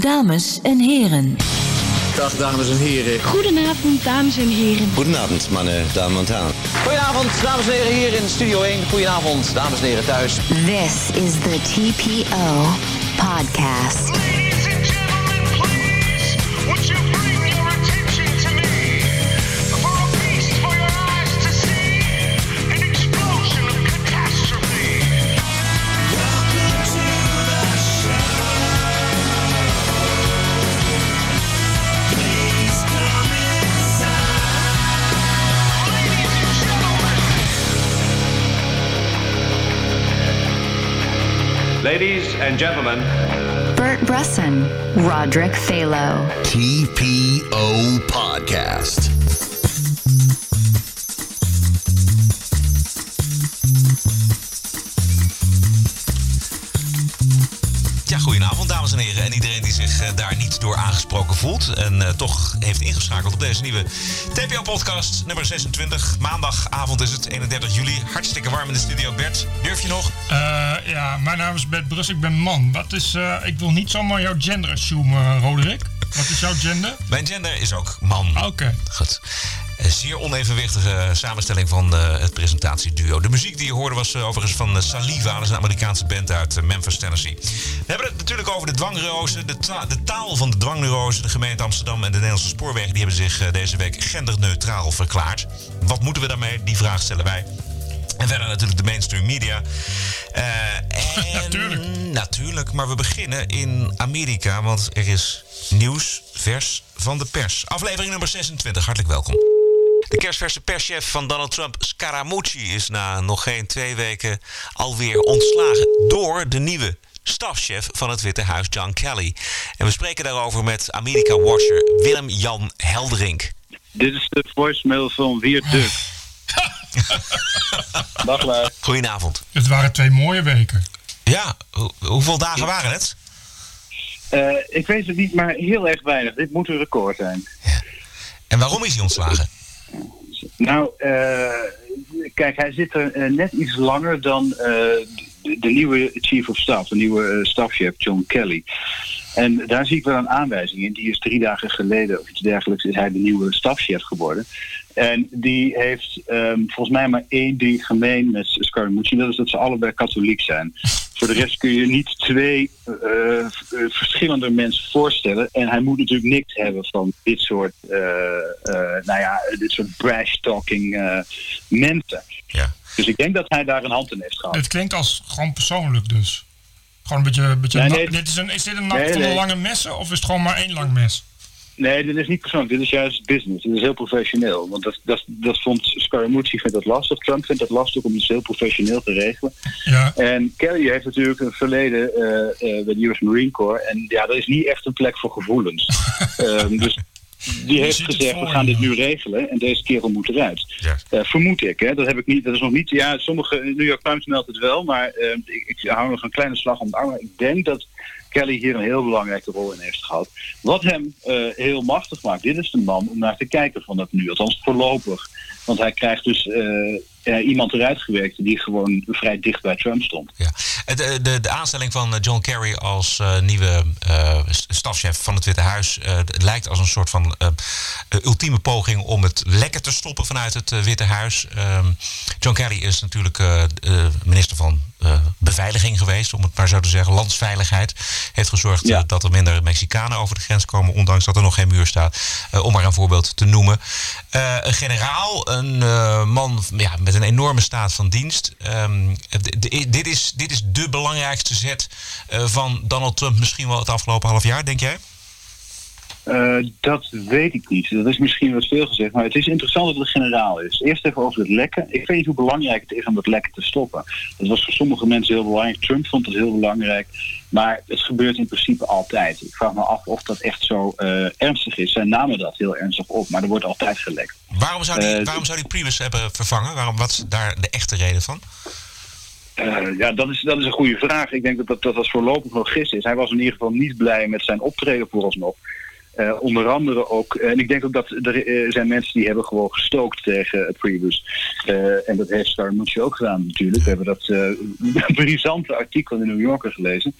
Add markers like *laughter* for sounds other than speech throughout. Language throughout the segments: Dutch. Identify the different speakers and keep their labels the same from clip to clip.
Speaker 1: Dames en heren.
Speaker 2: Dag dames en heren.
Speaker 3: Goedenavond, dames en heren.
Speaker 4: Goedenavond, mannen, dames en heren.
Speaker 5: Goedenavond, dames en heren, hier in Studio 1. Goedenavond, dames en heren thuis.
Speaker 1: This is the TPO podcast.
Speaker 6: Ladies and gentlemen,
Speaker 1: Bert Brusson, Roderick Phalo.
Speaker 4: TPO Podcast.
Speaker 7: Zich eh, daar niet door aangesproken voelt. En eh, toch heeft ingeschakeld op deze nieuwe TPO-podcast, nummer 26. Maandagavond is het, 31 juli. Hartstikke warm in de studio. Bert, durf je nog?
Speaker 8: Eh, ja, mijn naam is Bert Brus, ik ben man. Wat is, ik wil niet zomaar jouw gender assumen, Roderick. Wat is jouw gender?
Speaker 7: Mijn gender is ook man.
Speaker 8: Oké.
Speaker 7: Goed. Zeer onevenwichtige samenstelling van eh, het presentatieduo. De muziek die je hoorde was eh, overigens van eh, Saliva. Dat is een Amerikaanse band uit Memphis, Tennessee. We hebben het natuurlijk over de dwangneurose. De, ta- de taal van de dwangneurose. De gemeente Amsterdam en de Nederlandse spoorwegen... die hebben zich deze week genderneutraal verklaard. Wat moeten we daarmee? Die vraag stellen wij. En verder natuurlijk de mainstream media. *laughs* En
Speaker 8: Natuurlijk.
Speaker 7: Natuurlijk, maar we beginnen in Amerika, want er is nieuws vers van de pers. Aflevering nummer 26, hartelijk welkom. De kerstverse perschef van Donald Trump, Scaramucci, is na nog geen twee weken alweer ontslagen door de nieuwe stafchef van het Witte Huis, John Kelly. En we spreken daarover met Amerika-watcher Willem-Jan Helderink.
Speaker 9: Dit is de voicemail van Wiert Duk. *laughs* Dag Lars.
Speaker 7: Goedenavond.
Speaker 8: Het waren twee mooie weken.
Speaker 7: Ja, ho- hoeveel dagen waren het?
Speaker 9: Eh, ik weet het niet, maar heel erg weinig. Dit moet een record zijn.
Speaker 7: En waarom is hij ontslagen?
Speaker 9: Nou, eh, kijk, hij zit er eh, net iets langer dan eh, de, nieuwe chief of staff, de nieuwe eh, stafchef John Kelly. En daar zie ik wel een aanwijzing in. Die is drie dagen geleden of iets dergelijks is hij de nieuwe stafchef geworden. En die heeft ehm, volgens mij maar één ding gemeen met Scaramucci. Dat is dat ze allebei katholiek zijn. Voor de rest kun je niet twee eh, eh, verschillende mensen voorstellen. En hij moet natuurlijk niks hebben van dit soort, nou ja, dit soort brash-talking eh, mensen.
Speaker 7: Ja.
Speaker 9: Dus ik denk dat hij daar een hand in heeft gehad.
Speaker 8: Het klinkt als gewoon persoonlijk dus. Gewoon een beetje... een beetje
Speaker 9: Nee,
Speaker 8: dit is, een, is dit een nacht
Speaker 9: Nee,
Speaker 8: van de
Speaker 9: nee.
Speaker 8: lange messen of is het gewoon maar één lang mes?
Speaker 9: Nee, dit is niet persoonlijk. Dit is juist business. Dit is heel professioneel. Want dat, dat, dat vond Scaramucci vindt dat lastig. Trump vindt dat lastig om iets heel professioneel te regelen.
Speaker 8: Ja.
Speaker 9: En Kelly heeft natuurlijk een verleden eh, bij de US Marine Corps. En ja, dat is niet echt een plek voor gevoelens. *laughs* Ehm, dus die heeft gezegd, we gaan dit nu regelen. En deze kerel moet eruit.
Speaker 7: Ja.
Speaker 9: Eh, vermoed ik, hè? dat heb ik niet. Dat is nog niet. Ja, sommige New York Times meldt het wel, maar eh, ik, ik hou nog een kleine slag om het arm. Ik denk dat Kelly hier een heel belangrijke rol in heeft gehad. Wat hem eh, heel machtig maakt. Dit is de man om naar te kijken van dat nu, althans voorlopig. Want hij krijgt dus eh, iemand eruit gewerkt die gewoon vrij dicht bij Trump stond.
Speaker 7: Ja. Eh, De, de aanstelling van eh, John Kerry als nieuwe st- stafchef van het Witte Huis lijkt als een soort van ultieme poging om het lekker te stoppen vanuit het Witte Huis. Ehm, John Kerry is natuurlijk minister van beveiliging geweest, om het maar zo te zeggen, landsveiligheid. Heeft gezorgd
Speaker 9: Ja.
Speaker 7: dat er minder Mexicanen over de grens komen, ondanks dat er nog geen muur staat. Om maar een voorbeeld te noemen. Een generaal, een eh, man ja, met een enorme staat van dienst. Ehm, dit, is, dit is de belangrijkste zet eh, van Donald Trump misschien wel het afgelopen half jaar, denk jij?
Speaker 9: Eh, dat weet ik niet. Dat is misschien wat veel gezegd, maar het is interessant dat het generaal is. Eerst even over het lekken. Ik weet niet hoe belangrijk het is om dat lekken te stoppen. Dat was voor sommige mensen heel belangrijk. Trump vond het heel belangrijk. Maar het gebeurt in principe altijd. Ik vraag me af of dat echt zo eh, ernstig is. Zij namen dat heel ernstig op, maar er wordt altijd gelekt.
Speaker 7: Waarom zou die,
Speaker 9: Eh,
Speaker 7: waarom zou die Priebus hebben vervangen? Waarom, wat is daar de echte reden van?
Speaker 9: Ja, dat is, dat is een goede vraag. Ik denk dat dat, dat, dat voorlopig nog gist is. Hij was in ieder geval niet blij met zijn optreden vooralsnog. Eh, onder andere ook, en ik denk ook dat er eh, zijn mensen die hebben gewoon gestookt tegen Priebus. Eh, en dat heeft Scaramucci ook gedaan natuurlijk. We hebben dat eh *laughs* brisante artikel in de New Yorker gelezen.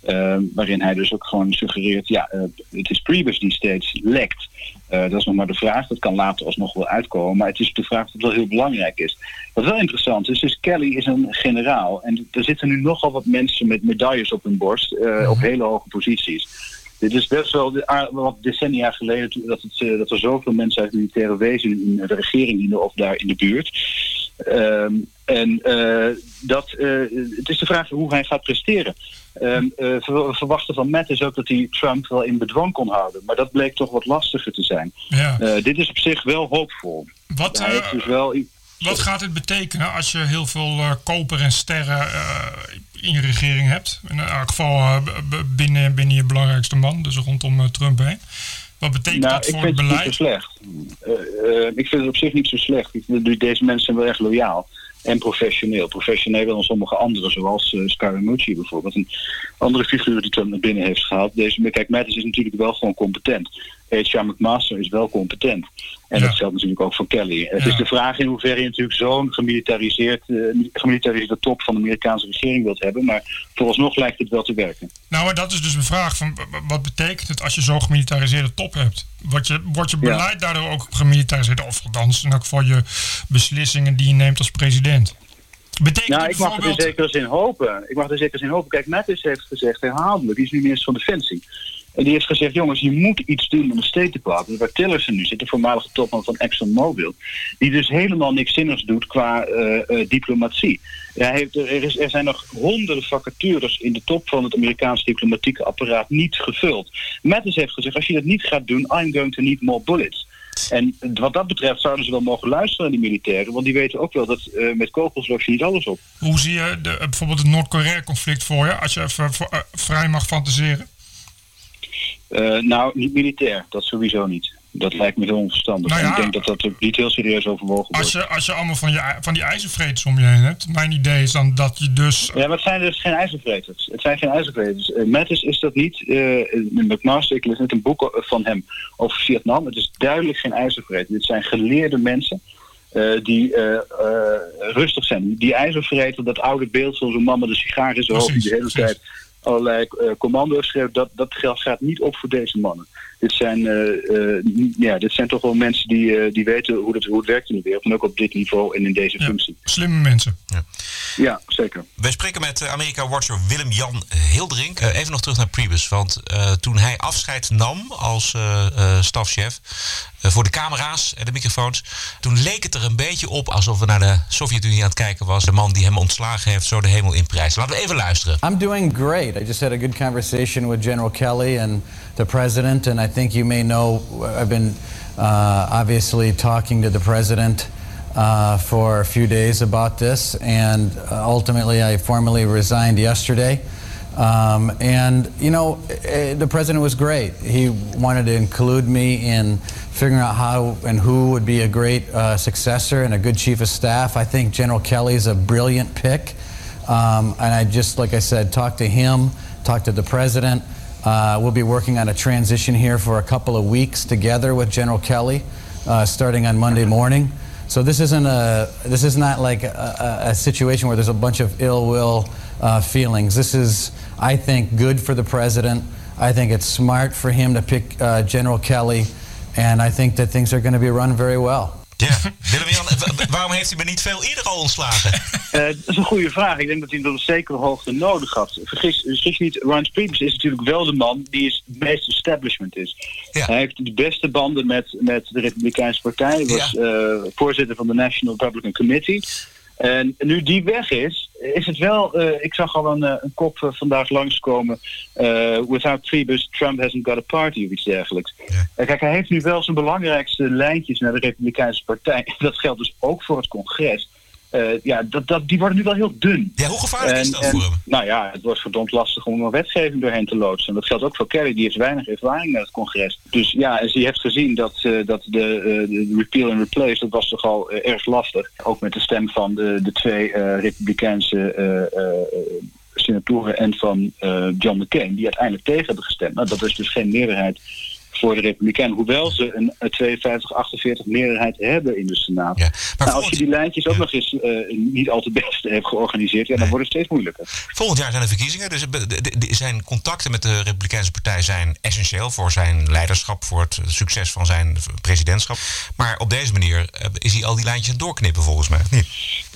Speaker 9: eh, waarin hij dus ook gewoon suggereert, ja, eh, het is Priebus die steeds lekt. Eh, dat is nog maar de vraag, dat kan later alsnog wel uitkomen. Maar het is de vraag dat het wel heel belangrijk is. Wat wel interessant is, is Kelly is een generaal. En er zitten nu nogal wat mensen met medailles op hun borst, eh, op hele hoge posities. Dit is best wel de, wat decennia geleden dat, het, eh, dat er zoveel mensen uit militaire wezen in de regering dienden of daar in de buurt. Ehm, en eh, dat, eh, het is de vraag hoe hij gaat presteren. Ehm, eh, ver- verwachten van Matt is ook dat hij Trump wel in bedwang kon houden. Maar dat bleek toch wat lastiger te zijn.
Speaker 8: Ja.
Speaker 9: Dit is op zich wel hoopvol.
Speaker 8: Wat,
Speaker 9: Hij heeft dus wel
Speaker 8: Wat gaat het betekenen als je heel veel koper en sterren in je regering hebt? In elk geval eh, binnen, binnen je belangrijkste man, dus rondom eh, Trump heen. Wat betekent
Speaker 9: Nou,
Speaker 8: dat
Speaker 9: ik
Speaker 8: voor het
Speaker 9: vind het niet zo
Speaker 8: beleid?
Speaker 9: slecht. Eh, ik vind het op zich niet zo slecht. Ik Deze mensen zijn wel echt loyaal en professioneel. Professioneler dan sommige anderen, zoals uh, Scaramucci bijvoorbeeld. Een andere figuur die Trump naar binnen heeft gehaald. Deze, kijk, Mattis is natuurlijk wel gewoon competent. H.R. McMaster is wel competent. En
Speaker 8: Ja.
Speaker 9: dat geldt natuurlijk ook voor Kelly. Het
Speaker 8: Ja.
Speaker 9: is de vraag in hoeverre je natuurlijk zo'n gemilitariseerd, eh, gemilitariseerde top van de Amerikaanse regering wilt hebben. Maar vooralsnog lijkt het wel te werken.
Speaker 8: Nou, maar dat is dus een vraag van wat betekent het als je zo'n gemilitariseerde top hebt? Wordt je, wordt je
Speaker 9: Ja.
Speaker 8: beleid daardoor ook gemilitariseerd? Of althans, in elk geval je beslissingen die je neemt als president? Betekent
Speaker 9: Nou, ik mag er in
Speaker 8: bijvoorbeeld...
Speaker 9: zekere zin hopen. Ik mag er zeker in hopen. Kijk, Mattis heeft gezegd herhaaldelijk, die is nu minister van Defensie. En die heeft gezegd, jongens, je moet iets doen met de State Department. Waar Tillerson nu zit, de voormalige topman van ExxonMobil. Die dus helemaal niks zinnigs doet qua eh, eh, diplomatie. Hij heeft, er, er zijn nog honderden vacatures in de top van het Amerikaanse diplomatieke apparaat niet gevuld. Mattis heeft gezegd, als je dat niet gaat doen, I'm going to need more bullets. En wat dat betreft zouden ze wel mogen luisteren naar die militairen. Want die weten ook wel dat eh, met kogels los je niet alles op.
Speaker 8: Hoe zie je de, bijvoorbeeld het Noord-Korea-conflict voor je? Als je even vrij mag fantaseren.
Speaker 9: Eh, nou, niet militair. Dat sowieso niet. Dat lijkt me heel onverstandig.
Speaker 8: Nou ja,
Speaker 9: ik denk dat dat ook niet heel serieus overwogen wordt.
Speaker 8: Als je, als je allemaal van, je, van die ijzervreters om je heen hebt. Mijn idee is dan dat je dus...
Speaker 9: Ja, maar het zijn dus geen ijzervreters. Het zijn geen ijzervreters. Uh, Mattis is dat niet. Uh, McMaster, ik lees net een boek van hem over Vietnam. Het is duidelijk geen ijzervreter. Dit zijn geleerde mensen. Uh, die uh, rustig zijn. Die ijzervreter, dat oude beeld van zo'n man met een sigaar in zijn hoofd... die de hele tijd allerlei commando's schreef... dat, dat gaat niet op voor deze mannen. Dit zijn, ja, dit zijn toch wel mensen die, die weten hoe het, hoe het werkt in de wereld... en ook op dit niveau en in deze
Speaker 8: ja,
Speaker 9: functie.
Speaker 8: Slimme mensen.
Speaker 7: Ja.
Speaker 9: Ja, zeker.
Speaker 7: Wij spreken met Amerika-watcher Willem-Jan Hildering. Uh, even nog terug naar Priebus. Want uh, toen hij afscheid nam als uh, stafchef voor de camera's en de microfoons... toen leek het er een beetje op alsof we naar de Sovjet-Unie aan het kijken was. De man die hem ontslagen heeft, zo de hemel in prijs. Laten we even luisteren.
Speaker 10: I'm doing great. I just had a good conversation with General Kelly and the president. And I think you may know I've been obviously talking to the president... Uh, for a few days about this, and uh, ultimately I formally resigned yesterday. Um, and you know, uh, the president was great. He wanted to include me in figuring out how and who would be a great successor and a good chief of staff. I think General Kelly is a brilliant pick, um, and I just, like I said, talked to him, talked to the president. Uh, we'll be working on a transition here for a couple of weeks together with General Kelly, starting on Monday morning. So this isn't a this is not like a, a, situation where there's a bunch of ill will uh, feelings. This is, I think, good for the president. I think it's smart for him to pick uh, General Kelly, and I think that things are going to be run very well.
Speaker 7: Willem-Jan, *laughs* waarom heeft hij me niet veel eerder al ontslagen?
Speaker 9: Uh, dat is een goede vraag. Ik denk dat hij dat op zekere hoogte nodig had. Vergis, vergis niet, Ryan Priebus is natuurlijk wel de man die is, het meest establishment is. Ja. Hij heeft de beste banden met, met de Republikeinse Partij. Hij was ja. uh, voorzitter van de National Republican Committee. En nu die weg is, is het wel... Uh, ik zag al een, een kop uh, vandaag langskomen... Uh, without Priebus, Trump hasn't got a party of iets dergelijks. Ja. kijk, hij heeft nu wel zijn belangrijkste lijntjes naar de Republikeinse Partij. *laughs* Dat geldt dus ook voor het congres. Uh, ja, dat, dat, die worden nu wel heel dun.
Speaker 7: Ja, hoe gevaarlijk en, is dat en, voor hem?
Speaker 9: Nou ja, het wordt verdomd lastig om een wetgeving doorheen te loodsen. En dat geldt ook voor Kerry, die heeft weinig ervaring met het congres. Dus ja, en ze heeft gezien dat, uh, dat de, de, repeal and replace, dat was toch al erg lastig. Ook met de stem van de, de twee republikeinse senatoren en van John McCain, die uiteindelijk tegen hebben gestemd. Nou, dat is dus geen meerderheid voor de Republikeinen. Hoewel ze een, een 52-48 meerderheid hebben in de Senaat.
Speaker 7: Ja. Maar
Speaker 9: Nou, als je die lijntjes ook nog eens eh, niet al te best hebt georganiseerd, ja, dan wordt het steeds moeilijker.
Speaker 7: volgend jaar zijn er verkiezingen. Dus de- zijn contacten met de Republikeinse Partij zijn essentieel voor zijn leiderschap, voor het succes van zijn presidentschap. Maar op deze manier eh, is hij al die lijntjes aan het doorknippen volgens mij. Niet?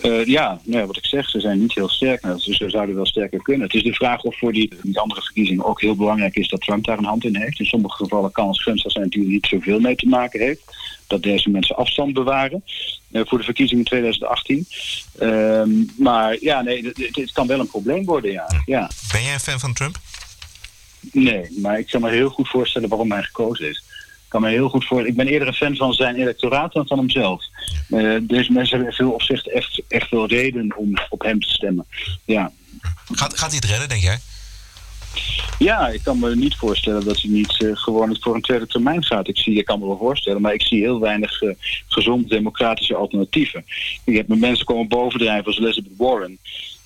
Speaker 9: Eh, ja, nou, wat ik zeg, ze zijn niet heel sterk. Nou, ze, ze zouden wel sterker kunnen. Het is de vraag of voor die, die andere verkiezingen ook heel belangrijk is dat Trump daar een hand in heeft. In sommige gevallen kan gunstig zijn hij er niet zoveel mee te maken heeft. Dat deze mensen afstand bewaren eh, voor de verkiezingen in 2018. Ehm, maar ja, nee, het- het kan wel een probleem worden, ja. ja.
Speaker 7: Ben jij een fan van Trump?
Speaker 9: Nee, maar ik kan me heel goed voorstellen waarom hij gekozen is. Ik kan me heel goed voor. Ik ben eerder een fan van zijn electoraat dan van hemzelf. Eh, deze mensen hebben in veel opzichten echt, echt wel reden om op hem te stemmen. Ja.
Speaker 7: Gaat, gaat hij het redden, denk jij?
Speaker 9: Ja, ik kan me niet voorstellen dat hij niet eh, gewoon voor een tweede termijn gaat. Ik, zie, ik kan me wel voorstellen, maar ik zie heel weinig eh, gezonde democratische alternatieven. Je hebt met mensen komen bovendrijven als Elizabeth Warren.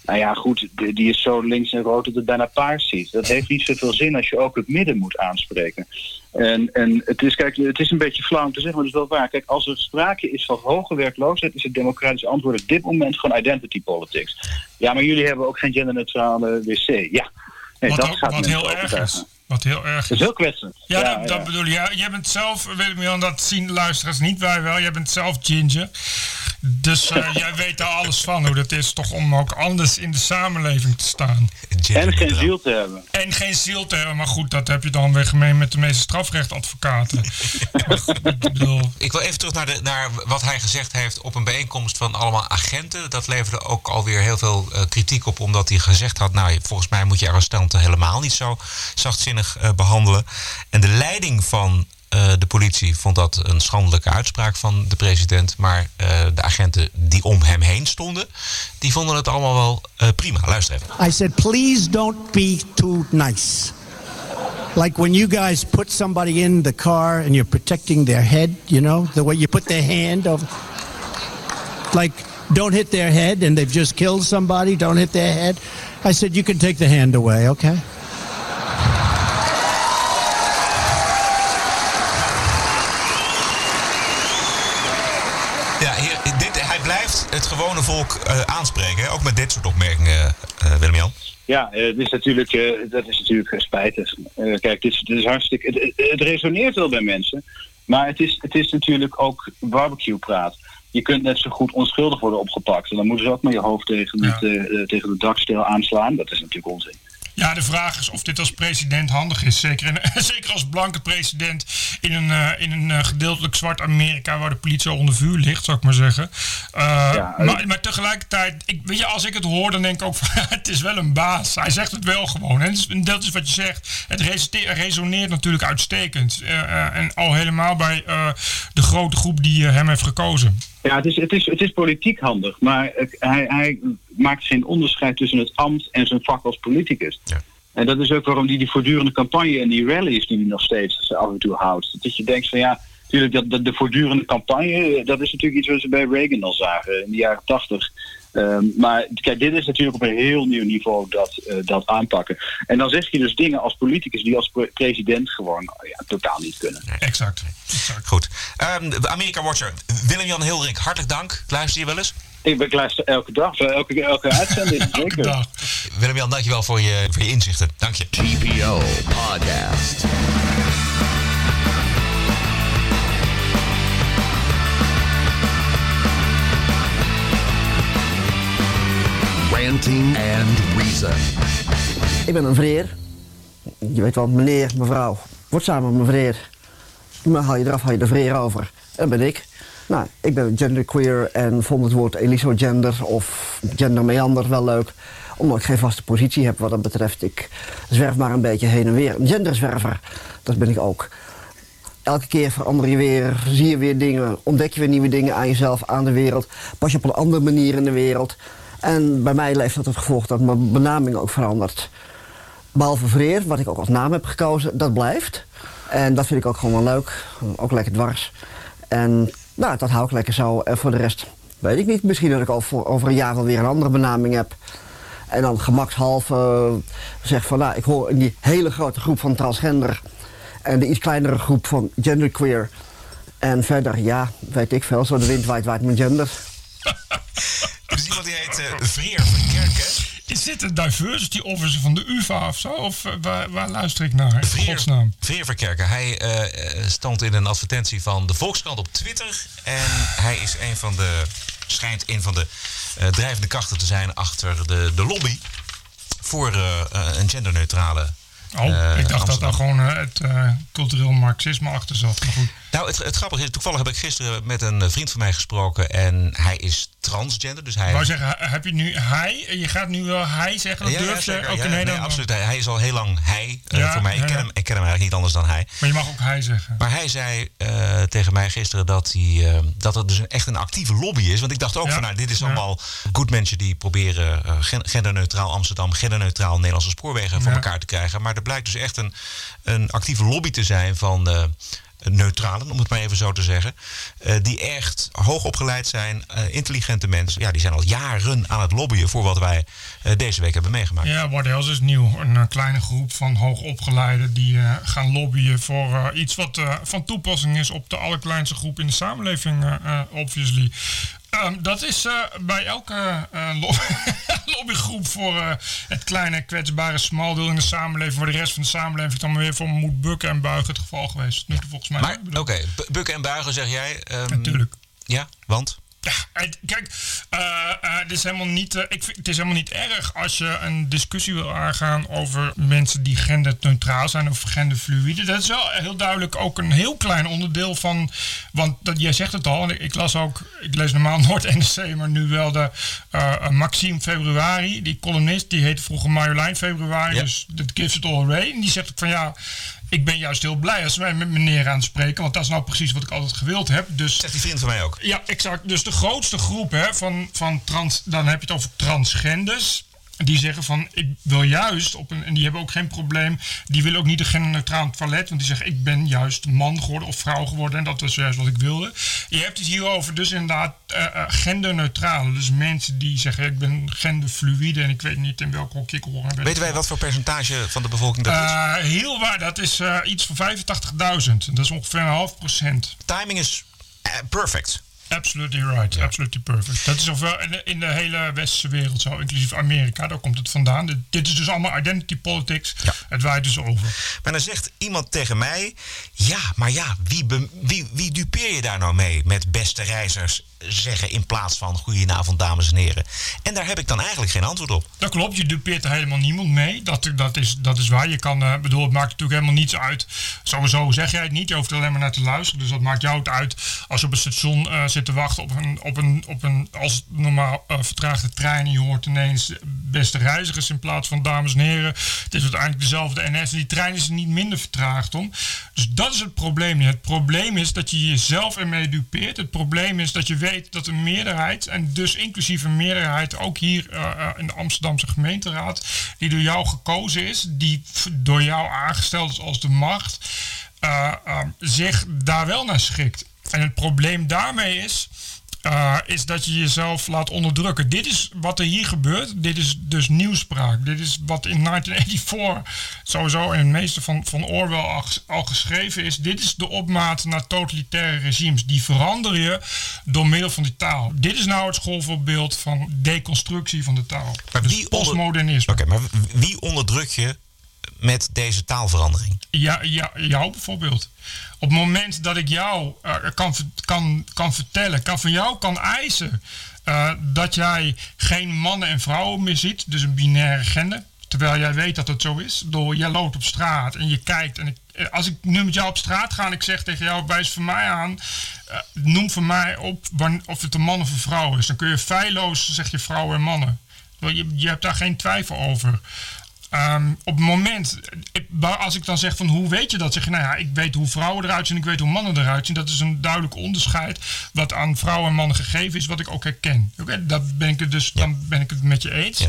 Speaker 9: Nou ja, goed, die, is zo links en rood dat het bijna paars ziet. Dat heeft niet zoveel zin als je ook het midden moet aanspreken. En, en het, is, kijk, het is een beetje flauw om te zeggen, maar het is wel waar. Kijk, als er sprake is van hoge werkloosheid, is het democratische antwoord op dit moment gewoon identity politics. Ja, maar jullie hebben ook geen genderneutrale wc. Ja, nee,
Speaker 8: wat
Speaker 9: dat
Speaker 8: ook-
Speaker 9: gaat
Speaker 8: wat heel erg is. Wat heel erg
Speaker 9: Dat is heel kwetsend.
Speaker 8: Ja, dat, dat bedoel je. Ja, jij bent zelf, Willem-Jan, dat zien de luisteraars niet, wij wel. Jij bent zelf ginger. Dus eh, *laughs* jij weet daar alles van, hoe dat is toch om ook anders in de samenleving te staan.
Speaker 9: En geen ziel te hebben.
Speaker 8: En geen ziel te hebben, maar goed, dat heb je dan weer gemeen met de meeste strafrechtadvocaten. *laughs* Maar goed, ik bedoel,
Speaker 7: Ik wil even terug naar, de, naar wat hij gezegd heeft op een bijeenkomst van allemaal agenten. Dat leverde ook alweer heel veel eh, kritiek op, omdat hij gezegd had: Nou, volgens mij moet je arrestanten helemaal niet zo zachtzinnig eh, behandelen. En de leiding van eh, de politie vond dat een schandelijke uitspraak van de president. Maar eh, de agenten die om hem heen stonden, die vonden het allemaal wel prima. Luister even.
Speaker 11: I said, please don't be too nice. Like when you guys put somebody in the car and you're protecting their head, you know, the way you put their hand over. Like, don't hit their head and they've just killed somebody, don't hit their head. I said, you can take the hand away, okay?
Speaker 7: Gewone volk eh, aanspreken, hè? ook met dit soort opmerkingen, eh Willem-Jan.
Speaker 9: Ja, het is natuurlijk, dat is natuurlijk spijtig. Eh, kijk, dit is, dit is hartstikke. Het, het- het resoneert wel bij mensen. Maar het is, het is natuurlijk ook barbecue-praat. Je kunt net zo goed onschuldig worden opgepakt. En dan moeten ze ook met je hoofd tegen, het, eh, eh, tegen de daksteel aanslaan. Dat is natuurlijk onzin.
Speaker 8: Ja, de vraag is of dit als president handig is. Zeker, in, *laughs* zeker als blanke president in een, eh, in een eh, gedeeltelijk zwart Amerika waar de politie onder vuur ligt, zou ik maar zeggen. Eh,
Speaker 9: Ja,
Speaker 8: maar, maar tegelijkertijd, ik, weet je, als ik het hoor, dan denk ik ook van *laughs* het is wel een baas. Hij zegt het wel gewoon. En dat is- en dat is wat je zegt. Het resoneert natuurlijk uitstekend. En al helemaal bij de grote groep die hem heeft gekozen.
Speaker 9: Ja, het is, het is, het is politiek handig. Maar hij, hij maakt geen onderscheid tussen het ambt en zijn vak als politicus. En dat is ook waarom die, die voortdurende campagne en die rallies die hij nog steeds af en toe houdt. Dat je denkt van ja, natuurlijk dat, dat de voortdurende campagne, eh, dat is natuurlijk iets wat ze bij Reagan al zagen in de jaren tachtig. Ehm, maar kijk, dit is natuurlijk op een heel nieuw niveau dat, eh, dat aanpakken. En dan zeg je dus dingen als politicus die als pre- president gewoon oh ja, totaal niet kunnen.
Speaker 8: Exact.
Speaker 7: Goed. Ehm, Amerika Watcher, Willem-Jan Hilrink, hartelijk dank. Luister je wel eens?
Speaker 9: Ik ben luister elke dag, elke, elke *laughs* uitzending. zeker.
Speaker 7: Willem-Jan, dankjewel voor je, voor je inzichten. Dank je.
Speaker 4: TPO Podcast. Ranting and Reason.
Speaker 12: Ik ben een vreer. Je weet wel, meneer, mevrouw. Word samen met vreer. Maar haal je eraf, haal je de vreer over. En dat ben ik. Nou, ik ben genderqueer en vond het woord elisogender of gendermeander wel leuk. Omdat ik geen vaste positie heb wat dat betreft. Ik zwerf maar een beetje heen en weer. Een genderzwerver, dat ben ik ook. Elke keer verander je weer, zie je weer dingen, ontdek je weer nieuwe dingen aan jezelf, aan de wereld. Pas je op een andere manier in de wereld. En bij mij heeft dat het gevolg dat mijn benaming ook verandert. Behalve Vreer, wat ik ook als naam heb gekozen, dat blijft. En dat vind ik ook gewoon wel leuk. Ook lekker dwars. En nou, dat hou ik lekker zo. En voor de rest weet ik niet. Misschien dat ik voor, over een jaar wel weer een andere benaming heb. En dan gemakshalve zeg van, nou, ik hoor in die hele grote groep van transgender. En de iets kleinere groep van genderqueer. En verder, ja, weet ik veel. Zo de wind waait, waait mijn gender.
Speaker 7: Er is iemand die heet eh Vreer van Kerken.
Speaker 8: Is dit een diversity officer van de UvA of zo? Of eh, waar, waar luister ik naar? In godsnaam.
Speaker 7: Vreer Verkerken. Hij eh, stond in een advertentie van de Volkskrant op Twitter. En hij is een van de, schijnt een van de eh, drijvende krachten te zijn achter de, de lobby voor een genderneutrale.
Speaker 8: Oh, ik dacht dat daar gewoon het cultureel marxisme achter zat. Maar goed.
Speaker 7: Nou, het, het grappige is, toevallig heb ik gisteren met een vriend van mij gesproken. En hij is transgender. Dus hij.
Speaker 8: Ik wou zeggen, heb je nu hij? Je gaat nu wel hij zeggen? Dat
Speaker 7: Ja,
Speaker 8: durf je?
Speaker 7: Ja,
Speaker 8: nee, dan-
Speaker 7: absoluut. Hij, hij is al heel lang hij eh, voor mij. Ik ken, hem, ik ken hem eigenlijk niet anders dan hij.
Speaker 8: Maar je mag ook hij zeggen.
Speaker 7: Maar hij zei eh, tegen mij gisteren dat, hij, eh, dat het dus een, echt een actieve lobby is. Want ik dacht ook van nou, dit is allemaal goed mensen die proberen gen- genderneutraal Amsterdam, genderneutraal Nederlandse spoorwegen voor elkaar te krijgen. Maar er blijkt dus echt een, een actieve lobby te zijn van neutralen, om het maar even zo te zeggen. eh, die echt hoog opgeleid zijn, eh, intelligente mensen. Ja, die zijn al jaren aan het lobbyen voor wat wij eh, deze week hebben meegemaakt.
Speaker 8: Ja, What is nieuw. Een kleine groep van hoogopgeleiden die gaan lobbyen voor iets wat van toepassing is op de allerkleinste groep in de samenleving, obviously. Ehm, dat is eh, bij elke eh, lo- *laughs* lobbygroep voor eh, het kleine kwetsbare smaldeel in de samenleving, voor de rest van de samenleving dan weer voor moet bukken en buigen het geval geweest. Nu volgens mij.
Speaker 7: Maar oké, bu- bukken en buigen zeg jij. ehm,
Speaker 8: Natuurlijk.
Speaker 7: Ja, want?
Speaker 8: Ja, kijk, eh, eh, het, is helemaal niet, eh, ik vind, het is helemaal niet erg als je een discussie wil aangaan over mensen die genderneutraal zijn of genderfluïde. Dat is wel heel duidelijk ook een heel klein onderdeel van. Want dat, jij zegt het al, ik, ik las ook, ik lees normaal *laughs* nooit NRC, maar nu wel de Maxime Februari, die columnist, die heette vroeger Marjolein Februari,
Speaker 7: Ja.
Speaker 8: dus dat gives it all away. En die zegt ook van ja. Ik ben juist heel blij als wij met meneer aan spreken, want dat is nou precies wat ik altijd gewild heb. Dus
Speaker 7: Zegt die vriend van mij ook.
Speaker 8: ja, exact. Dus de grootste groep hè, van, van trans, dan heb je het over transgenders. Die zeggen van, ik wil juist, op een, en die hebben ook geen probleem, die willen ook niet een genderneutraal toilet, want die zeggen, ik ben juist man geworden of vrouw geworden en dat was juist wat ik wilde. Je hebt het hierover dus inderdaad eh eh, genderneutrale, dus mensen die zeggen, ik ben genderfluïde en ik weet niet in welk hokje ik hoor.
Speaker 7: Weten wij wat voor percentage van de bevolking dat is?
Speaker 8: Eh, heel waar, dat is iets van 85.000. Dat is ongeveer een half procent.
Speaker 7: Timing is perfect.
Speaker 8: Absolutely right, absolutely perfect. Dat is zowel in de, in de hele westerse wereld zo, inclusief Amerika, daar komt het vandaan. Dit, dit is dus allemaal identity politics. Het waait dus over.
Speaker 7: Maar dan zegt iemand tegen mij: Ja, maar ja, wie, wie, wie dupeer je daar nou mee met beste reizigers zeggen in plaats van goedenavond, dames en heren? En daar heb ik dan eigenlijk geen antwoord op.
Speaker 8: Dat klopt, je dupeert er helemaal niemand mee. Dat, dat, is, dat is waar. Je kan, eh, bedoel, het maakt natuurlijk helemaal niets uit. Sowieso zeg jij het niet, je hoeft er alleen maar naar te luisteren. Dus dat maakt jou het uit als je op een station eh, zit te wachten op een, op een, op een als normaal eh, vertraagde trein. En je hoort ineens beste reizigers in plaats van dames en heren. Het is uiteindelijk dezelfde NS. Die trein is niet minder vertraagd om. Dus dat is het probleem. Het probleem is dat je jezelf ermee dupeert. Het probleem is dat je dat een meerderheid, en dus inclusief een meerderheid ook hier eh, eh, in de Amsterdamse gemeenteraad, die door jou gekozen is, die door jou aangesteld is als de macht, eh, zich daar wel naar schikt. En het probleem daarmee is. Eh, is dat je jezelf laat onderdrukken. Dit is wat er hier gebeurt. Dit is dus nieuwspraak. Dit is wat in 1984 sowieso in het meeste van, van Orwell al, ges- al geschreven is. Dit is de opmaat naar totalitaire regimes. Die verander je door middel van die taal. Dit is nou het schoolvoorbeeld van deconstructie van de taal.
Speaker 7: Maar
Speaker 8: Dus postmodernisme.
Speaker 7: Oké, maar wie onderdruk je met deze taalverandering?
Speaker 8: Ja, ja, jou bijvoorbeeld. Op het moment dat ik jou eh, kan, kan, kan vertellen, kan van jou kan eisen eh, dat jij geen mannen en vrouwen meer ziet, dus een binaire gender. Terwijl jij weet dat het zo is. Door jij loopt op straat en je kijkt. En eh, als ik nu met jou op straat ga en ik zeg tegen jou, wijs voor mij aan, noem voor mij op of het een man of een vrouw is. Dan kun je feilloos zeg je vrouwen en mannen. Je, je hebt daar geen twijfel over. Ehm, op het moment, als ik dan zeg van hoe weet je dat, zeg je nou ja, ik weet hoe vrouwen eruit zien, ik weet hoe mannen eruit zien. Dat is een duidelijk onderscheid wat aan vrouwen en mannen gegeven is, wat ik ook herken. Oké, dat ben ik het dus, dan ben ik het met je eens.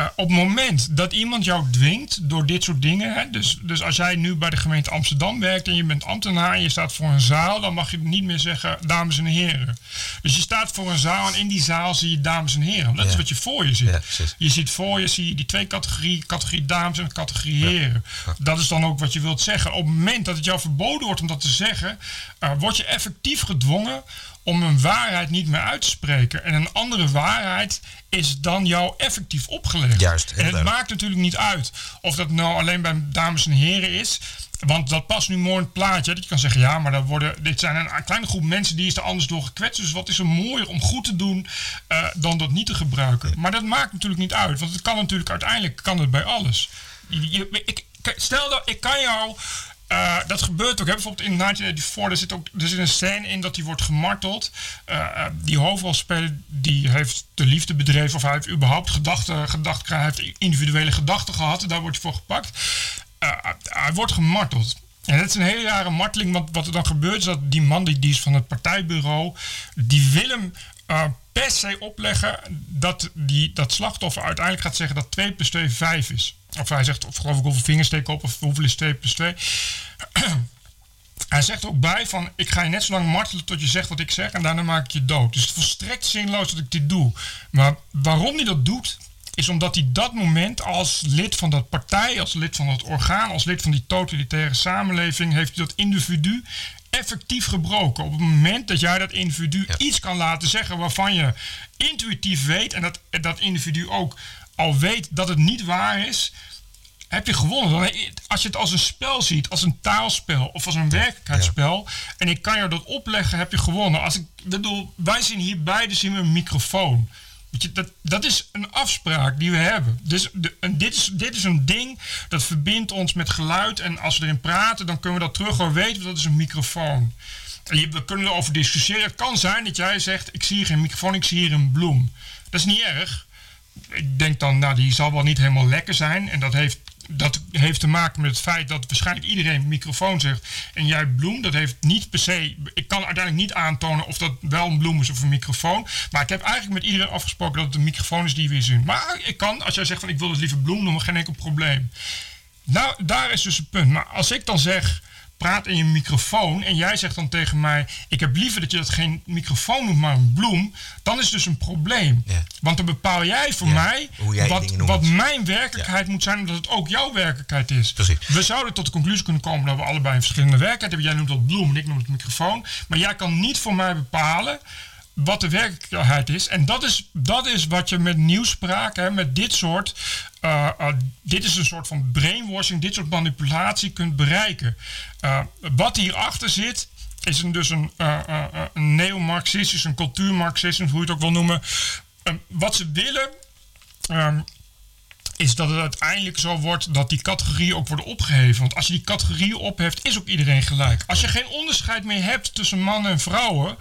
Speaker 8: Eh, op het moment dat iemand jou dwingt door dit soort dingen, hè, dus, dus als jij nu bij de gemeente Amsterdam werkt en je bent ambtenaar en je staat voor een zaal, dan mag je niet meer zeggen dames en heren. Dus je staat voor een zaal en in die zaal zie je dames en heren. Dat is wat je voor je ziet.
Speaker 7: Ja,
Speaker 8: je ziet voor je zie je die twee categorieën, categorie dames en categorie heren. Dat is dan ook wat je wilt zeggen. Op het moment dat het jou verboden wordt om dat te zeggen, eh, word je effectief gedwongen om een waarheid niet meer uit te spreken. En een andere waarheid is dan jou effectief opgelegd.
Speaker 7: Juist,
Speaker 8: En het maakt natuurlijk niet uit of dat nou alleen bij dames en heren is. Want dat past nu mooi in het plaatje. Dat je kan zeggen, ja, maar dat worden, dit zijn een kleine groep mensen die is er anders door gekwetst. Dus wat is er mooier om goed te doen eh, dan dat niet te gebruiken. Maar dat maakt natuurlijk niet uit. Want het kan natuurlijk uiteindelijk kan het bij alles. Je- je- ik, stel dat ik kan jou. Eh, dat gebeurt ook. Hè? Bijvoorbeeld in 1984, er zit, ook, er zit een scène in dat hij wordt gemarteld. Eh, eh, die hoofdrolspeler die heeft de liefde bedreven of hij heeft überhaupt gedachten, gedachten hij heeft individuele gedachten gehad. Daar wordt hij voor gepakt. Hij wordt gemarteld. En dat is een hele rare marteling, want wat er dan gebeurt is dat die man die, die is van het partijbureau, die wil hem per se opleggen dat die, dat slachtoffer uiteindelijk gaat zeggen dat 2 plus 2 5 is. Of hij zegt, of geloof ik hoeveel vingers steek op, of hoeveel is 2 plus 2. *clears throat* Hij zegt ook bij van, ik ga je net zo lang martelen tot je zegt wat ik zeg en daarna maak ik je dood. Dus het is volstrekt zinloos dat ik dit doe. Maar waarom hij dat doet, is omdat hij dat moment als lid van dat partij, als lid van dat orgaan, als lid van die totalitaire samenleving, heeft hij dat individu effectief gebroken. Op het moment dat jij dat individu iets kan laten zeggen waarvan je intuïtief weet en dat dat individu ook al weet dat het niet waar is, heb je gewonnen. Dan, als je het als een spel ziet, als een taalspel of als een werkelijkheidsspel, en ik kan jou dat opleggen, heb je gewonnen. Als ik bedoel, wij zien hier beide zien we een microfoon. Weet je, dat, dat is een afspraak die we hebben. Dus de, en dit, is, dit is een ding dat verbindt ons met geluid. En als we erin praten, dan kunnen we dat terug horen. Weten we dat is een microfoon. En je- we kunnen erover discussiëren. Het kan zijn dat jij zegt: Ik zie hier geen microfoon, ik zie hier een bloem. Dat is niet erg ik denk dan, nou, die zal wel niet helemaal lekker zijn. En dat heeft, dat heeft te maken met het feit dat waarschijnlijk iedereen microfoon zegt. En jij bloem, dat heeft niet per se. Ik kan uiteindelijk niet aantonen of dat wel een bloem is of een microfoon. Maar ik heb eigenlijk met iedereen afgesproken dat het een microfoon is die we zien. Maar ik kan, als jij zegt van ik wil het liever bloem noemen, geen enkel probleem. Nou, daar is dus een punt. Maar als ik dan zeg, praat in je microfoon en jij zegt dan tegen mij, ik heb liever dat je dat geen microfoon noemt, maar een bloem, dan is dus een probleem. Want dan bepaal jij voor mij
Speaker 7: jij
Speaker 8: wat, wat mijn werkelijkheid moet zijn, omdat het ook jouw werkelijkheid is. We zouden tot de conclusie kunnen komen dat we allebei een verschillende werkelijkheid hebben. Jij noemt dat bloem en ik noem het microfoon. Maar jij kan niet voor mij bepalen wat de werkelijkheid is. En dat is, dat is wat je met nieuwspraak, hè, met dit soort. Eh, eh, dit is een soort van brainwashing, dit soort manipulatie kunt bereiken. Eh, wat hierachter zit, is een, dus een, een neo-Marxistisch, een cultuurmarxisme, hoe je het ook wil noemen. Wat ze willen. ehm, is dat het uiteindelijk zo wordt dat die categorieën ook worden opgeheven. Want als je die categorieën opheft, is ook iedereen gelijk. Als je geen onderscheid meer hebt tussen mannen en vrouwen,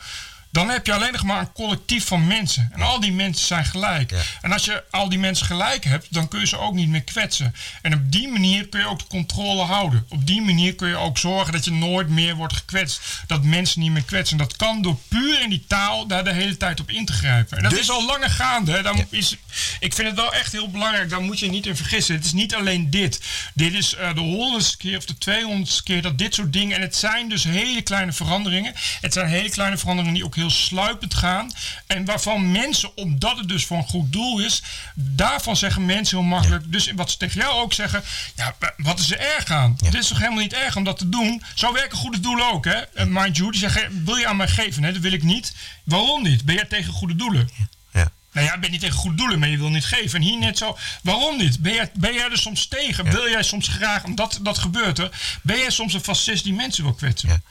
Speaker 8: dan heb je alleen nog maar een collectief van mensen. En al die mensen zijn gelijk. En als je al die mensen gelijk hebt, dan kun je ze ook niet meer kwetsen. En op die manier kun je ook de controle houden. Op die manier kun je ook zorgen dat je nooit meer wordt gekwetst. Dat mensen niet meer kwetsen. Dat kan door puur in die taal daar de hele tijd op in te grijpen. En dat
Speaker 7: Dus-
Speaker 8: is al langer gaande. Hè. Daar is, ik vind het wel echt heel belangrijk. Daar moet je niet in vergissen. Het is niet alleen dit. Dit is eh, de honderdste keer of de tweehonderdste keer dat dit soort dingen... En het zijn dus hele kleine veranderingen. Het zijn hele kleine veranderingen die ook heel sluipend gaan. En waarvan mensen, omdat het dus voor een goed doel is... Daarvan zeggen mensen heel makkelijk... Dus wat ze tegen jou ook zeggen... Ja, wat is er erg aan? Het is toch helemaal niet erg om dat te doen? Zo werken goede doelen ook, hè? Eh, Mind you, die zeggen... Wil je aan mij geven? Nee, dat wil ik niet. Waarom niet? Ben jij tegen goede doelen? Nou ja, ik ben niet tegen goede doelen, maar je wil niet geven. En hier net zo. Waarom niet? Ben jij, ben jij er soms tegen? Wil jij soms graag, omdat dat gebeurt er, ben jij soms een fascist die mensen wil kwetsen?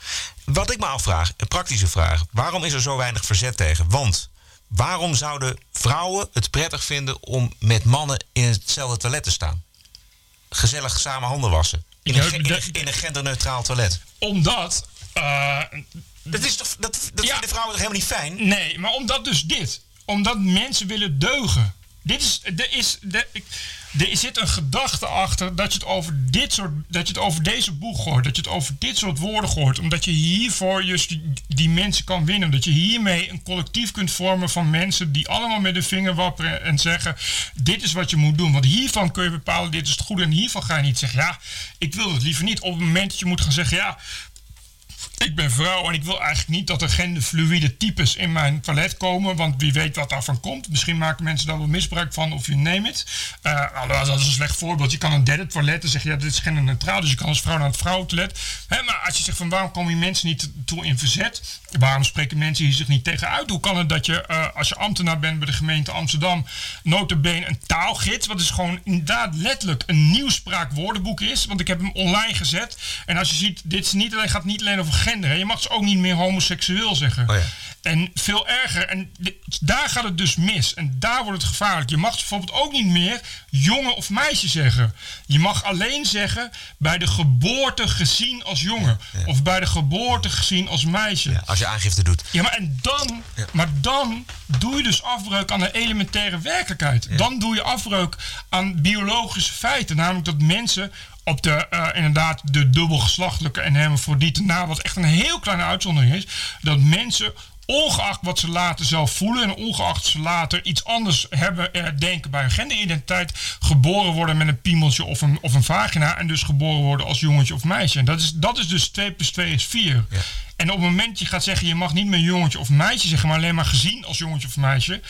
Speaker 7: Wat ik me afvraag, een praktische vraag. Waarom is er zo weinig verzet tegen? Want waarom zouden vrouwen het prettig vinden om met mannen in hetzelfde toilet te staan? Gezellig samen handen wassen. In een, ge- in een, in een genderneutraal toilet.
Speaker 8: Omdat. eh,
Speaker 7: dat is toch, dat, dat vinden vrouwen toch helemaal niet fijn?
Speaker 8: Nee, maar omdat dus dit. Omdat mensen willen deugen. Dit is. De, is de, er zit een gedachte achter dat je het over dit soort, dat je het over deze boeg hoort, dat je het over dit soort woorden hoort, omdat je hiervoor juist die, die mensen kan winnen, dat je hiermee een collectief kunt vormen van mensen die allemaal met de vinger wapperen en zeggen: dit is wat je moet doen, want hiervan kun je bepalen dit is het goede en hiervan ga je niet zeggen ja, ik wil het liever niet. Op het moment dat je moet gaan zeggen ja ik ben vrouw en ik wil eigenlijk niet dat er genderfluïde types in mijn toilet komen. Want wie weet wat daarvan komt. Misschien maken mensen daar wel misbruik van of je neem het. Dat is een slecht voorbeeld. Je kan een derde toilet en zeg je ja, dit is genderneutraal. Dus je kan als vrouw naar het vrouwentoilet. Hè, maar als je zegt van waarom komen die mensen niet toe in verzet? Waarom spreken mensen hier zich niet tegen uit? Hoe kan het dat je uh, als je ambtenaar bent bij de gemeente Amsterdam notabene een taalgids, wat is gewoon inderdaad letterlijk een nieuwspraakwoordenboek is. Want ik heb hem online gezet. En als je ziet, dit is niet, alleen, gaat niet alleen over Je mag ze ook niet meer homoseksueel zeggen.
Speaker 7: Oh ja.
Speaker 8: En veel erger. En daar gaat het dus mis. En daar wordt het gevaarlijk. Je mag bijvoorbeeld ook niet meer jongen of meisje zeggen. Je mag alleen zeggen bij de geboorte gezien als jongen. Of bij de geboorte gezien als meisje.
Speaker 7: Ja, als je aangifte doet.
Speaker 8: Ja, maar, en dan, maar dan doe je dus afbreuk aan de elementaire werkelijkheid. Dan doe je afbreuk aan biologische feiten. Namelijk dat mensen op de, uh, inderdaad, de dubbelgeslachtelijke en hermafrodieten na, wat echt een heel kleine uitzondering is, dat mensen ongeacht wat ze later zelf voelen en ongeacht ze later iets anders hebben eh, denken bij hun genderidentiteit, geboren worden met een piemeltje of een, of een vagina en dus geboren worden als jongetje of meisje. En dat is, dat is dus 2 plus 2 is 4. Ja. En op het moment dat je gaat zeggen, je mag niet meer jongetje of meisje zeggen, maar alleen maar gezien als jongetje of meisje,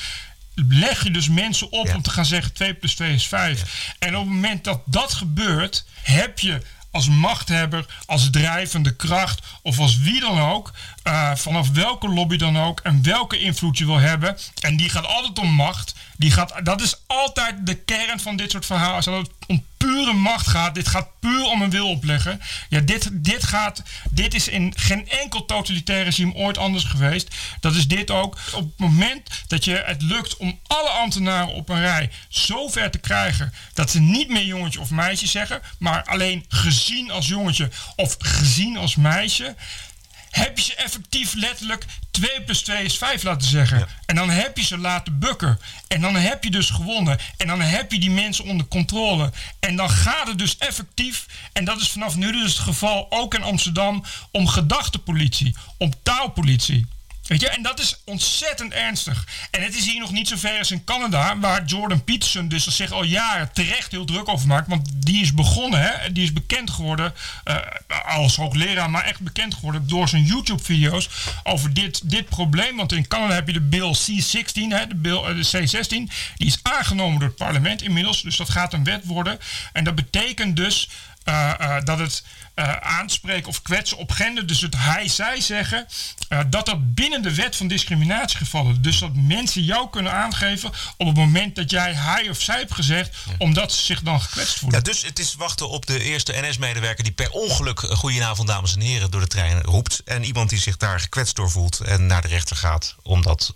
Speaker 8: leg je dus mensen op ja. om te gaan zeggen 2 plus 2 is 5. Ja. En op het moment dat dat gebeurt, heb je als machthebber, als drijvende kracht of als wie dan ook, uh, vanaf welke lobby dan ook en welke invloed je wil hebben. En die gaat altijd om macht. Die gaat, dat is altijd de kern van dit soort verhalen. Als om pure macht gaat, dit gaat puur om een wil opleggen. Ja, dit, dit, gaat, dit is in geen enkel totalitair regime ooit anders geweest. Dat is dit ook. Op het moment dat je het lukt om alle ambtenaren op een rij zo ver te krijgen dat ze niet meer jongetje of meisje zeggen, maar alleen gezien als jongetje of gezien als meisje heb je ze effectief letterlijk 2 plus 2 is 5 laten zeggen. Ja. En dan heb je ze laten bukken. En dan heb je dus gewonnen. En dan heb je die mensen onder controle. En dan gaat het dus effectief, en dat is vanaf nu dus het geval ook in Amsterdam, om gedachtepolitie, om taalpolitie. Weet je, en dat is ontzettend ernstig. En het is hier nog niet zo ver als in Canada, waar Jordan Peterson dus zich al jaren terecht heel druk over maakt. Want die is begonnen, hè, die is bekend geworden uh, als hoogleraar, maar echt bekend geworden door zijn YouTube-video's over dit, dit probleem. Want in Canada heb je de Bill C-16, hè, de, bill, uh, de C-16, die is aangenomen door het parlement inmiddels. Dus dat gaat een wet worden. En dat betekent dus uh, uh, dat het uh, aanspreken of kwetsen op gender, dus het hij-zij zeggen, dat dat binnen de wet van discriminatie gevallen. Dus dat mensen jou kunnen aangeven op het moment dat jij hij of zij hebt gezegd, ja. omdat ze zich dan gekwetst voelen.
Speaker 7: Ja, dus het is wachten op de eerste NS-medewerker die per ongeluk, goedenavond dames en heren, door de trein roept. En iemand die zich daar gekwetst door voelt en naar de rechter gaat om dat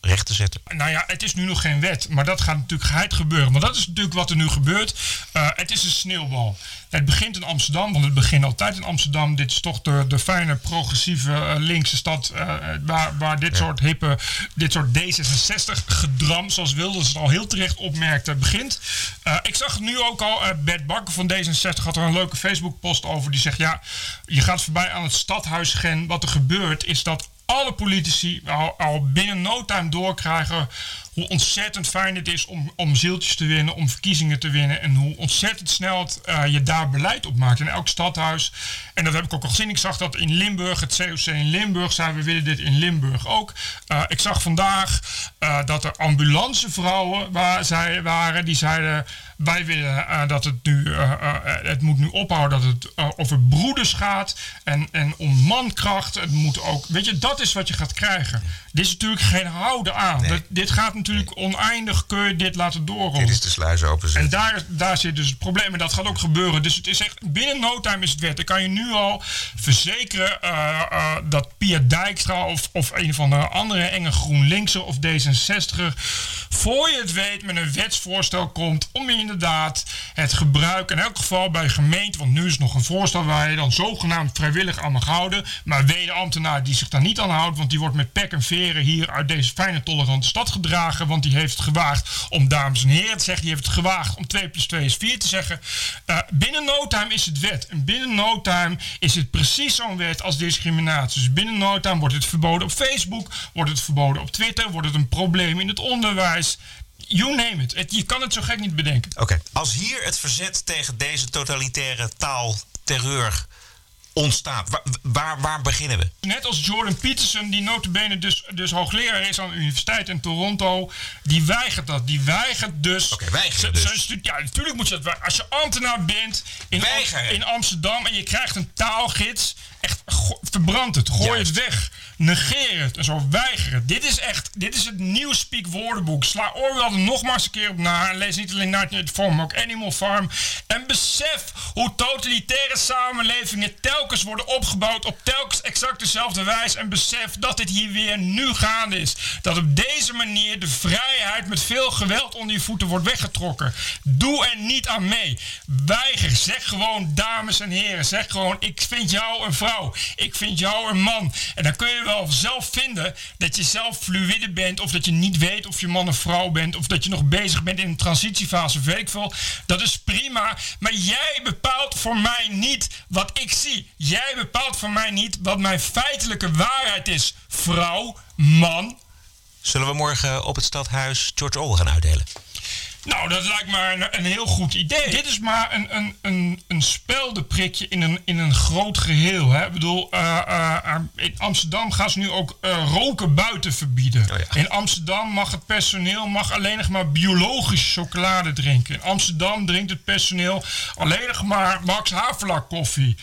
Speaker 7: recht te zetten.
Speaker 8: Nou ja, het is nu nog geen wet, maar dat gaat natuurlijk geheid gebeuren. Maar dat is natuurlijk wat er nu gebeurt. het is een sneeuwbal. Het begint in Amsterdam, want het begint altijd in Amsterdam. Dit is toch de, de fijne, progressieve, uh, linkse stad uh, waar, waar dit soort hippe, dit soort D66-gedram, zoals Wilders het al heel terecht opmerkte, begint. Uh, ik zag nu ook al, Bert Bakker van D66 had er een leuke Facebook-post over. Die zegt, ja, je gaat voorbij aan het stadhuisgen. Wat er gebeurt is dat alle politici al, al binnen no time doorkrijgen hoe ontzettend fijn het is om, om zieltjes te winnen, om verkiezingen te winnen. En hoe ontzettend snel het, uh, je daar beleid op maakt in elk stadhuis. En dat heb ik ook al gezien. Ik zag dat in Limburg, het COC in Limburg, zei we willen dit in Limburg ook. Uh, ik zag vandaag uh, dat er ambulancevrouwen waar zij waren, die zeiden wij willen uh, dat het nu, uh, uh, het moet nu ophouden dat het over broeders gaat en, en om mankracht. Het moet ook, weet je, dat is wat je gaat krijgen. Dit is natuurlijk geen houden aan. Nee. Dat, dit gaat natuurlijk oneindig, kun je dit laten doorrollen.
Speaker 7: Dit is de sluis.
Speaker 8: En daar, daar zit dus het probleem en dat gaat ook gebeuren. Dus het is echt, binnen no time is het wet. Dan kan je nu al verzekeren dat Pia Dijkstra of, of een van de andere enge GroenLinkser of D66 voor je het weet met een wetsvoorstel komt om in inderdaad het gebruik, in elk geval bij gemeenten, want nu is nog een voorstel waar je dan zogenaamd vrijwillig aan mag houden, maar wederambtenaren die zich daar niet aan houdt. Want die wordt met pek en veren hier uit deze fijne, tolerante stad gedragen. Want die heeft gewaagd om dames en heren te zeggen. Die heeft het gewaagd om 2 plus 2 is 4 te zeggen. Uh, binnen no time is het wet. En binnen no time is het precies zo'n wet als discriminatie. Dus binnen no time wordt het verboden op Facebook. Wordt het verboden op Twitter. Wordt het een probleem in het onderwijs. You name it. het je kan het zo gek niet bedenken.
Speaker 7: Oké. Als hier het verzet tegen deze totalitaire taal, terreur ontstaat, waar, waar, waar, beginnen we?
Speaker 8: Net als Jordan Peterson, die notabene dus, dus hoogleraar is aan de universiteit in Toronto, die weigert dat. Die weigert dus...
Speaker 7: Oké, weigeren dus.
Speaker 8: ja, natuurlijk moet je dat... Als je ambtenaar bent in, in Amsterdam en je krijgt een taalgids, echt verbrand het, gooi het weg negeer het en zo weigeren. Dit is echt, dit is het Newspeak woordenboek. Sla Orwell er nogmaals een keer op na en lees niet alleen Night Farm, maar ook Animal Farm. En besef hoe totalitaire samenlevingen telkens worden opgebouwd op telkens exact dezelfde wijze. En besef dat dit hier weer nu gaande is. Dat op deze manier de vrijheid met veel geweld onder je voeten wordt weggetrokken. Doe er niet aan mee. Weiger. Zeg gewoon, dames en heren. Zeg gewoon, ik vind jou een vrouw. Ik vind jou een man. En dan kun je wel zelf vinden dat je zelf fluïde bent, of dat je niet weet of je man of vrouw bent, of dat je nog bezig bent in een transitiefase, weet ik veel. Dat is prima, maar jij bepaalt voor mij niet wat ik zie. Jij bepaalt voor mij niet wat mijn feitelijke waarheid is. Vrouw, man.
Speaker 7: Zullen we morgen op het stadhuis George Orwell gaan uitdelen?
Speaker 8: Nou, dat lijkt me een, een, heel goed idee. Dit is maar een, een, een, een speldenprikje in een, in een groot geheel. Hè? Ik bedoel, uh, uh, in Amsterdam gaan ze nu ook uh, roken buiten verbieden. Oh ja. In Amsterdam mag het personeel mag alleen nog maar biologische chocolade drinken. In Amsterdam drinkt het personeel alleen nog maar Max Havelaar koffie.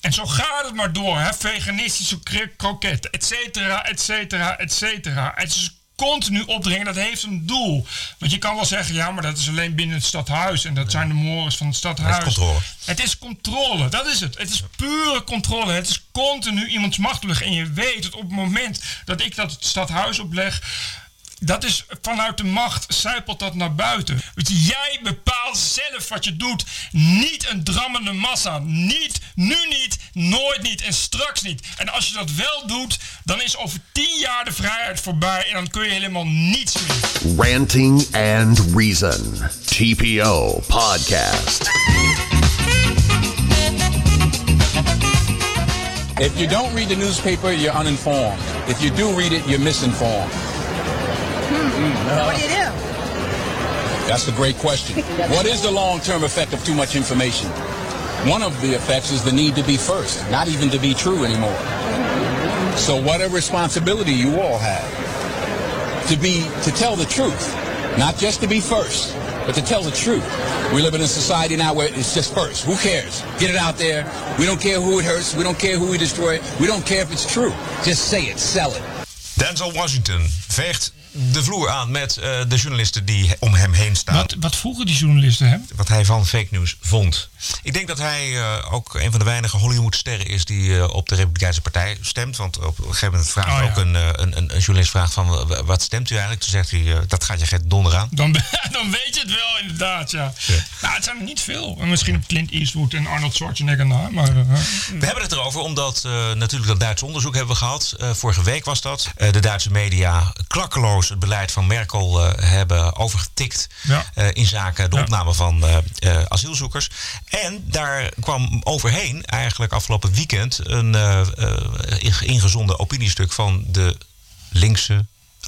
Speaker 8: En zo gaat het maar door, hè? veganistische kroketten, et cetera, et cetera, et cetera. Het is continu opdringen, dat heeft een doel. Want je kan wel zeggen, ja, maar dat is alleen binnen het stadhuis. En dat zijn de mores van het stadhuis.
Speaker 7: Het is controle.
Speaker 8: Het is controle, dat is het. Het is pure controle. Het is continu iemands macht En je weet dat op het moment dat ik dat het stadhuis opleg dat is vanuit de macht zijpelt dat naar buiten. Dus jij bepaalt zelf wat je doet. Niet een drammende massa. Niet, nu niet, nooit niet en straks niet. En als je dat wel doet, dan is over tien jaar de vrijheid voorbij en dan kun je helemaal niets meer.
Speaker 4: Ranting and Reason. TPO Podcast.
Speaker 13: If you don't read the newspaper, you're uninformed. If you do read it, you're misinformed.
Speaker 14: Hmm. What do you do?
Speaker 13: That's a great question. what is the long-term effect of too much information? One of the effects is the need to be first, not even to be true anymore. So what a responsibility you all have to be to tell the truth, not just to be first, but to tell the truth. We live in a society now where it's just first. Who cares? Get it out there. We don't care who it hurts. We don't care who we destroy. We don't care if it's true. Just say it. Sell it.
Speaker 7: Denzel Washington veegt de vloer aan met uh, de journalisten die om hem heen staan.
Speaker 8: Wat, wat vroegen die journalisten hem?
Speaker 7: Wat hij van fake news vond. Ik denk dat hij uh, ook een van de weinige Hollywood-sterren is die uh, op de Republikeinse Partij stemt. Want op een gegeven moment vraagt oh, ja. ook een, een, een, journalist vraagt van wat stemt u eigenlijk? Toen zegt hij dat gaat je geen donder aan.
Speaker 8: Dan, *laughs* dan weet je het wel inderdaad, ja. ja. Nou, het zijn er niet veel. Misschien Clint Eastwood en Arnold Schwarzenegger na. Maar,
Speaker 7: we hebben het erover omdat natuurlijk dat Duitse onderzoek hebben we gehad. vorige week was dat. de Duitse media klakkeloos het beleid van Merkel uh, hebben overgetikt ja. uh, in zaken de ja. opname van uh, asielzoekers. En daar kwam overheen eigenlijk afgelopen weekend een ingezonden opiniestuk van de linkse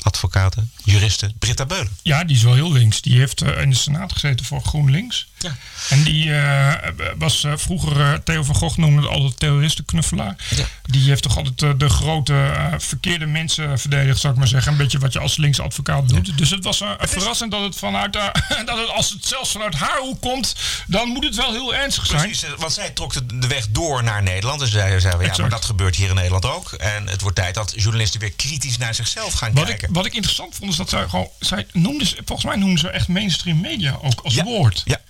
Speaker 7: advocaten, juristen, Britta Beulen.
Speaker 8: Ja, die is wel heel links. Die heeft in de Senaat gezeten voor GroenLinks. Ja. En die uh, was uh, vroeger, Theo van Gogh noemde het altijd terroristenknuffelaar. Ja. Die heeft toch altijd de grote verkeerde mensen verdedigd, zou ik maar zeggen. Een beetje wat je als linkse advocaat doet. Ja. Dus het was het verrassend dat het vanuit, *laughs* dat het als het zelfs vanuit haar hoek komt, dan moet het wel heel ernstig zijn.
Speaker 7: Precies, want zij trok de weg door naar Nederland. En zei, zei ja, maar dat gebeurt hier in Nederland ook. En het wordt tijd dat journalisten weer kritisch naar zichzelf gaan
Speaker 8: wat
Speaker 7: kijken.
Speaker 8: Ik, wat ik interessant vond, is dat zij gewoon, zij noemde, volgens mij noemden ze echt mainstream media ook als woord.
Speaker 7: Ja.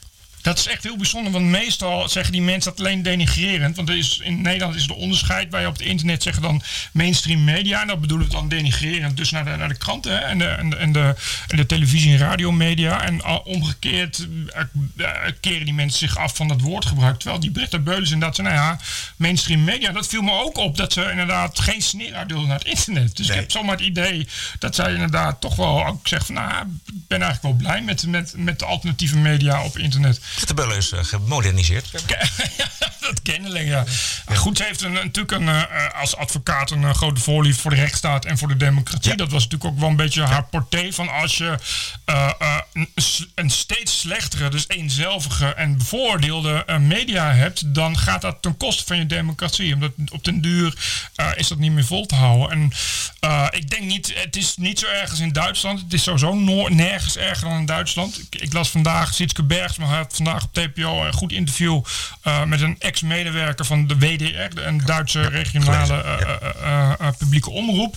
Speaker 8: Dat is echt heel bijzonder, want meestal zeggen die mensen dat alleen denigrerend. Want er is, in Nederland is er onderscheid. Wij op het internet zeggen dan mainstream media. En dat bedoelen we dan denigrerend. Dus naar de, naar de kranten hè, en, de, en, de, en, de, en de televisie- en radiomedia. En al- omgekeerd eh, eh, keren die mensen zich af van dat woordgebruik. Terwijl die Britta Beulens inderdaad zei, nou ja, mainstream media. Dat viel me ook op dat ze inderdaad geen sneer uitdeelden naar het internet. Dus ik heb zomaar het idee dat zij inderdaad toch wel ook zegt van, nou, ik ben eigenlijk wel blij met, met, met de alternatieve media op internet.
Speaker 7: De Beulen is eh, gemoderniseerd. *laughs*
Speaker 8: dat kennelijk, ja. Goed, ze heeft een, natuurlijk een, eh, als advocaat een eh, grote voorliefde voor de rechtsstaat en voor de democratie. Dat was natuurlijk ook wel een beetje haar porté van als je een, steeds slechtere, dus eenzelvige en bevoordeelde eh, media hebt, dan gaat dat ten koste van je democratie. Omdat op den duur eh, is dat niet meer vol te houden. En eh, ik denk niet, het is niet zo ergens in Duitsland. Het is sowieso no- nergens erger dan in Duitsland. Ik, ik las vandaag, Sietske Bergsma had vandaag op TPO een goed interview met een ex-medewerker van de WDR, de- een Duitse regionale publieke omroep.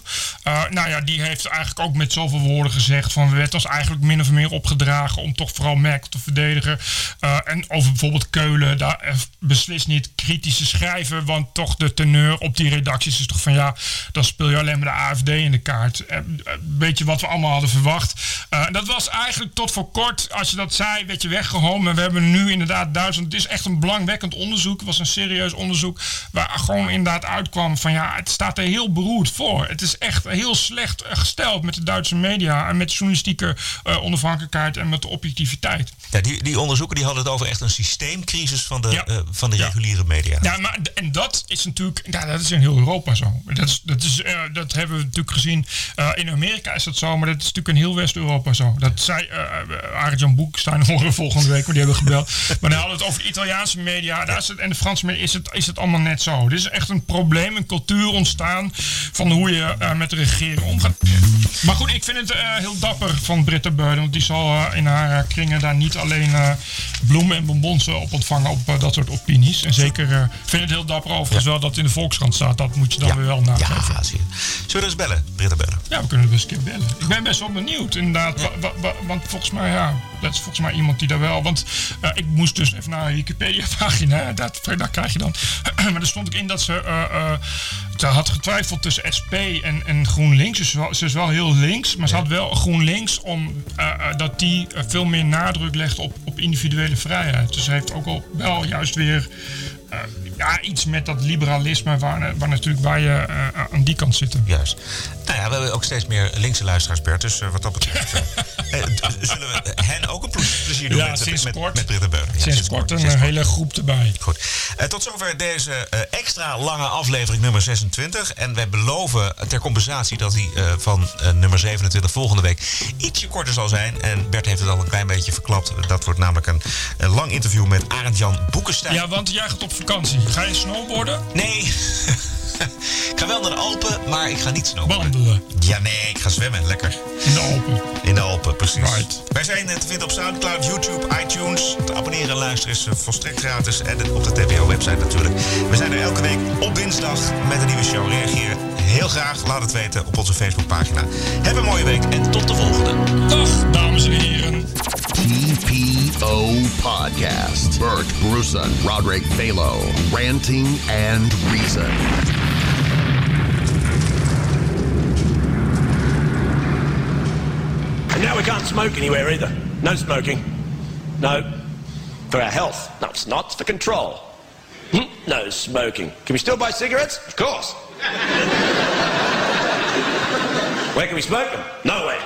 Speaker 8: Nou ja, die heeft eigenlijk ook met zoveel woorden gezegd van we werd ons eigenlijk min of meer opgedragen om toch vooral Merkel te verdedigen. Eh, en over bijvoorbeeld Keulen, daar eh, beslist niet kritisch te schrijven, want toch de teneur op die redacties is toch van ja, dan speel je alleen maar de AFD in de kaart. Eh, Een beetje wat we allemaal hadden verwacht. Eh, dat was eigenlijk tot voor kort, als je dat zei, werd je weggehoond. Maar we hebben nu inderdaad Duitsland. Het is echt een belangwekkend onderzoek. Het was een serieus onderzoek waar gewoon inderdaad uitkwam van ja, het staat er heel beroerd voor. Het is echt heel slecht eh, gesteld met de Duitse media en met journalistieke eh, onafhankelijkheid en met de objectiviteit.
Speaker 7: Ja, die, die onderzoeken die hadden het over echt een systeemcrisis van de, eh, van de reguliere media.
Speaker 8: Ja, maar en dat is natuurlijk, ja, dat is in heel Europa zo. Dat, is, dat, is, eh, dat hebben we natuurlijk gezien. Eh, in Amerika is dat zo, maar dat is natuurlijk in heel West-Europa zo. Dat zei uh, Arjan Boekstein *laughs* horen volgende week, maar die hebben we gebeld. *laughs* maar dan hadden we het over de Italiaanse media daar is het, en de Franse media. Is het, is het allemaal net zo? Er is echt een probleem, een cultuur ontstaan van hoe je met de regering omgaat. Maar goed, ik vind het heel dapper van Britta Beuden, want die zal eh, in haar eh, kringen daar niet alleen eh, bloemen en bonbons op ontvangen op dat soort opinies. En zeker ik vind het heel dapper overigens wel dat het in de Volkskrant staat. Dat moet je dan weer wel nageven.
Speaker 7: Ja, zie je. Zullen we eens bellen, Britta bellen?
Speaker 8: Ja, we kunnen best een keer bellen. Ik ben best wel benieuwd, inderdaad. Wa- wa- wa- want volgens mij, ja, dat is volgens mij iemand die daar wel... Want eh, ik moest dus even naar een Wikipedia-pagina. Dat, daar krijg je dan... *clears throat* maar er stond ook in dat ze... eh, eh, ze had getwijfeld tussen SP en, en GroenLinks. Dus wel, ze is wel heel links. Maar ze had wel GroenLinks om, dat die veel meer nadruk legt op, op individuele vrijheid. Dus ze heeft ook al wel juist weer... eh, ja, iets met dat liberalisme waar, waar natuurlijk wij eh, eh, aan die kant zitten.
Speaker 7: Juist. Nou ja, we hebben ook steeds meer linkse luisteraars, Bert. Dus eh, wat dat betreft *laughs* eh, eh, zullen we hen ook een ple- plezier doen
Speaker 8: Ja,
Speaker 7: met,
Speaker 8: sinds
Speaker 7: met,
Speaker 8: kort.
Speaker 7: met Britta Beulen. Ja,
Speaker 8: Sinds kort een eh, hele groep erbij.
Speaker 7: Goed. Eh, tot zover deze eh, extra lange aflevering nummer 26. En wij beloven ter compensatie dat die eh, van eh, nummer 27 volgende week ietsje korter zal zijn. En Bert heeft het al een klein beetje verklapt. Dat wordt namelijk een, een lang interview met Arend-Jan Boekenstein.
Speaker 8: Ja, want jij gaat op vakantie. Ga je snowboarden?
Speaker 7: Nee. *laughs* ik ga wel naar de Alpen, maar ik ga niet snowboarden.
Speaker 8: Wandelen.
Speaker 7: Ja, nee, ik ga zwemmen. Lekker.
Speaker 8: In de Alpen.
Speaker 7: In de Alpen, precies. Wij zijn eh, te vinden op Soundcloud, YouTube, iTunes. Te abonneren en luisteren is eh, volstrekt gratis. En op de TPO-website natuurlijk. We zijn er elke week op dinsdag met een nieuwe show. Reageer heel graag. Laat het weten op onze Facebookpagina. Heb een mooie week en tot de volgende.
Speaker 8: Dag, dames en heren.
Speaker 4: TPO Podcast. Bert Bruson, Roderick Balo, Ranting and Reason.
Speaker 15: And now we can't smoke anywhere either. No smoking. No. For our health. No, it's not. It's for control. Hmm, No smoking. Can we still buy cigarettes? Of course. *laughs* Where can we smoke them? Nowhere.